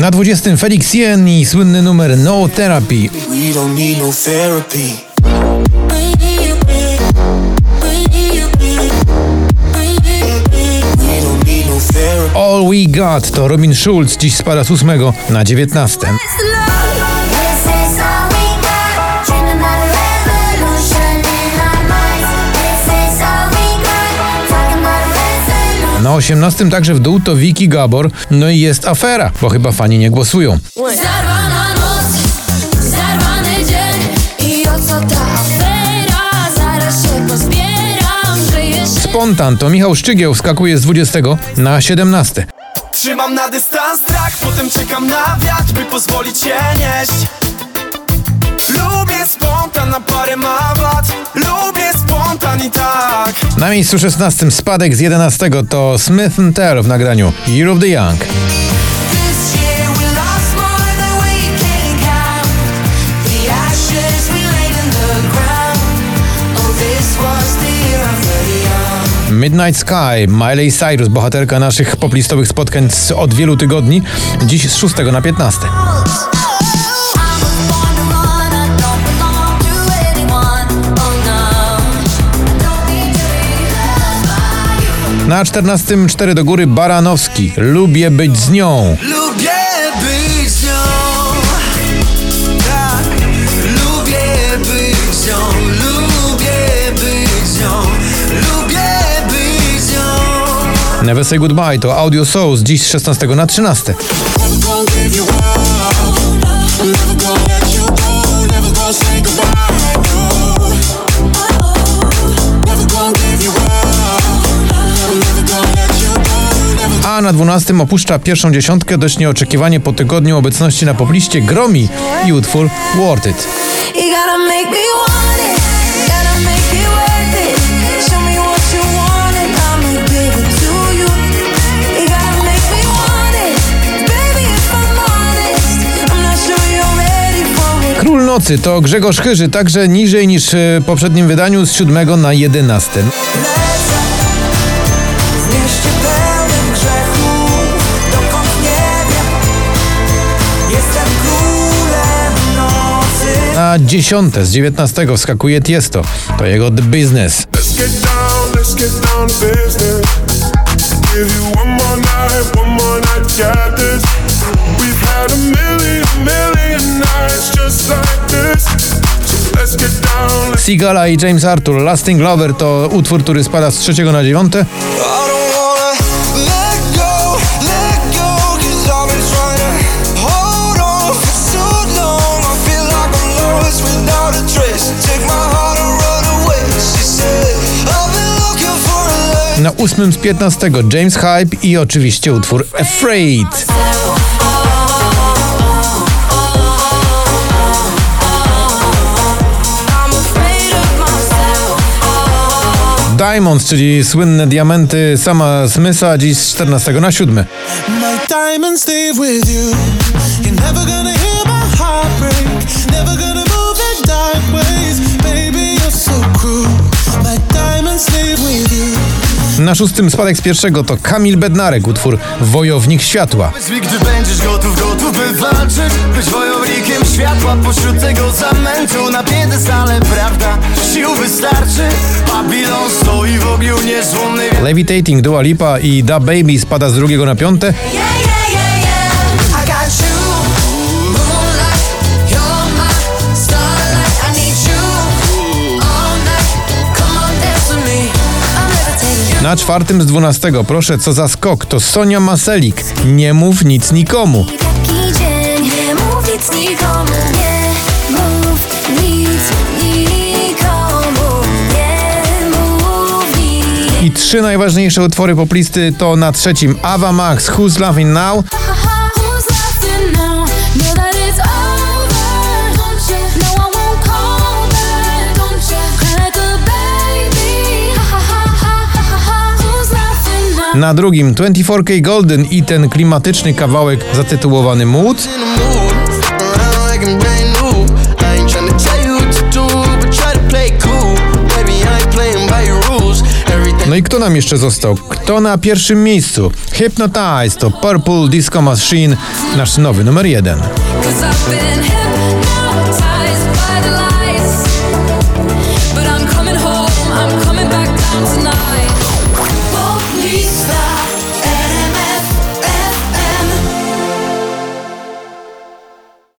Na 20 Felix Jen i słynny numer No Therapy. We don't need no therapy. We don't need no therapy. All We Got to Robin Schulz dziś spada z 8 na 19. Na 18 także w dół to Vicky Gabor, no i jest afera, bo chyba fani nie głosują. Zarwana noc, zarwany dzień I o co ta afera? Zaraz się pozbieram, że jeszcze Spontan to Michał Szczygieł skakuje z 20 na 17. Trzymam na dystans strach, potem czekam na wiatr, by pozwolić się nieść. Lubię spontan, na parę ma wad. Lubię. Na miejscu 16 spadek z 11 to Smith Tell w nagraniu Year of the Young. Oh, year of the young. Midnight Sky, Miley Cyrus, bohaterka naszych poplistowych spotkań z- od wielu tygodni, dziś z 6 na 15. Na 14 4 do góry Baranowski, Lubię być z nią. Lubię być z nią. Tak. Lubię być z nią. Lubię być z nią. Lubię być z nią. Never Say Goodbye to Audio Souls, dziś z 16 na 13. na 12 opuszcza pierwszą dziesiątkę. Dość nieoczekiwanie po tygodniu obecności na popliście Gromi i utwór Worth It. Król Nocy to Grzegorz Chyży, także niżej niż w poprzednim wydaniu z 7 na 11. Na 10 z 19 wskakuje Tiesto, to jego The Business. Let's get down, let's get down to business. Give you one more night, one more night, got this. We've had a million, million nights just like this. So let's get down, let's Sigala i James Arthur Lasting Lover to utwór, który spada z 3 na 9. Na 8 z 15 James Hype i oczywiście utwór Afraid. Diamonds, czyli słynne diamenty sama Smitha, dziś z 14 na 7. My Na szóstym spadek z pierwszego to Kamil Bednarek, utwór Wojownik Światła. Gdy będziesz gotów, gotów by walczyć Być wojownikiem światła pośród tego zamętu Na piedestale, prawda, sił wystarczy Babilon stoi w ogniu niezłomnej Levitating Dua Lipa i Da Baby spada z drugiego na piąte. Yeah, yeah, yeah, Na czwartym z dwunastego, proszę co za skok, to Sonia Maselik. Nie mów nic nikomu. Taki dzień. Nie mów nic nikomu Nie mów nic nikomu Nie mów nic I trzy najważniejsze utwory poplisty to na trzecim Ava Max, Who's Laughing Now, na drugim 24K Golden i ten klimatyczny kawałek zatytułowany Mood, No i kto nam jeszcze został? Kto na pierwszym miejscu? Hypnotize to Purple Disco Machine, nasz nowy numer jeden.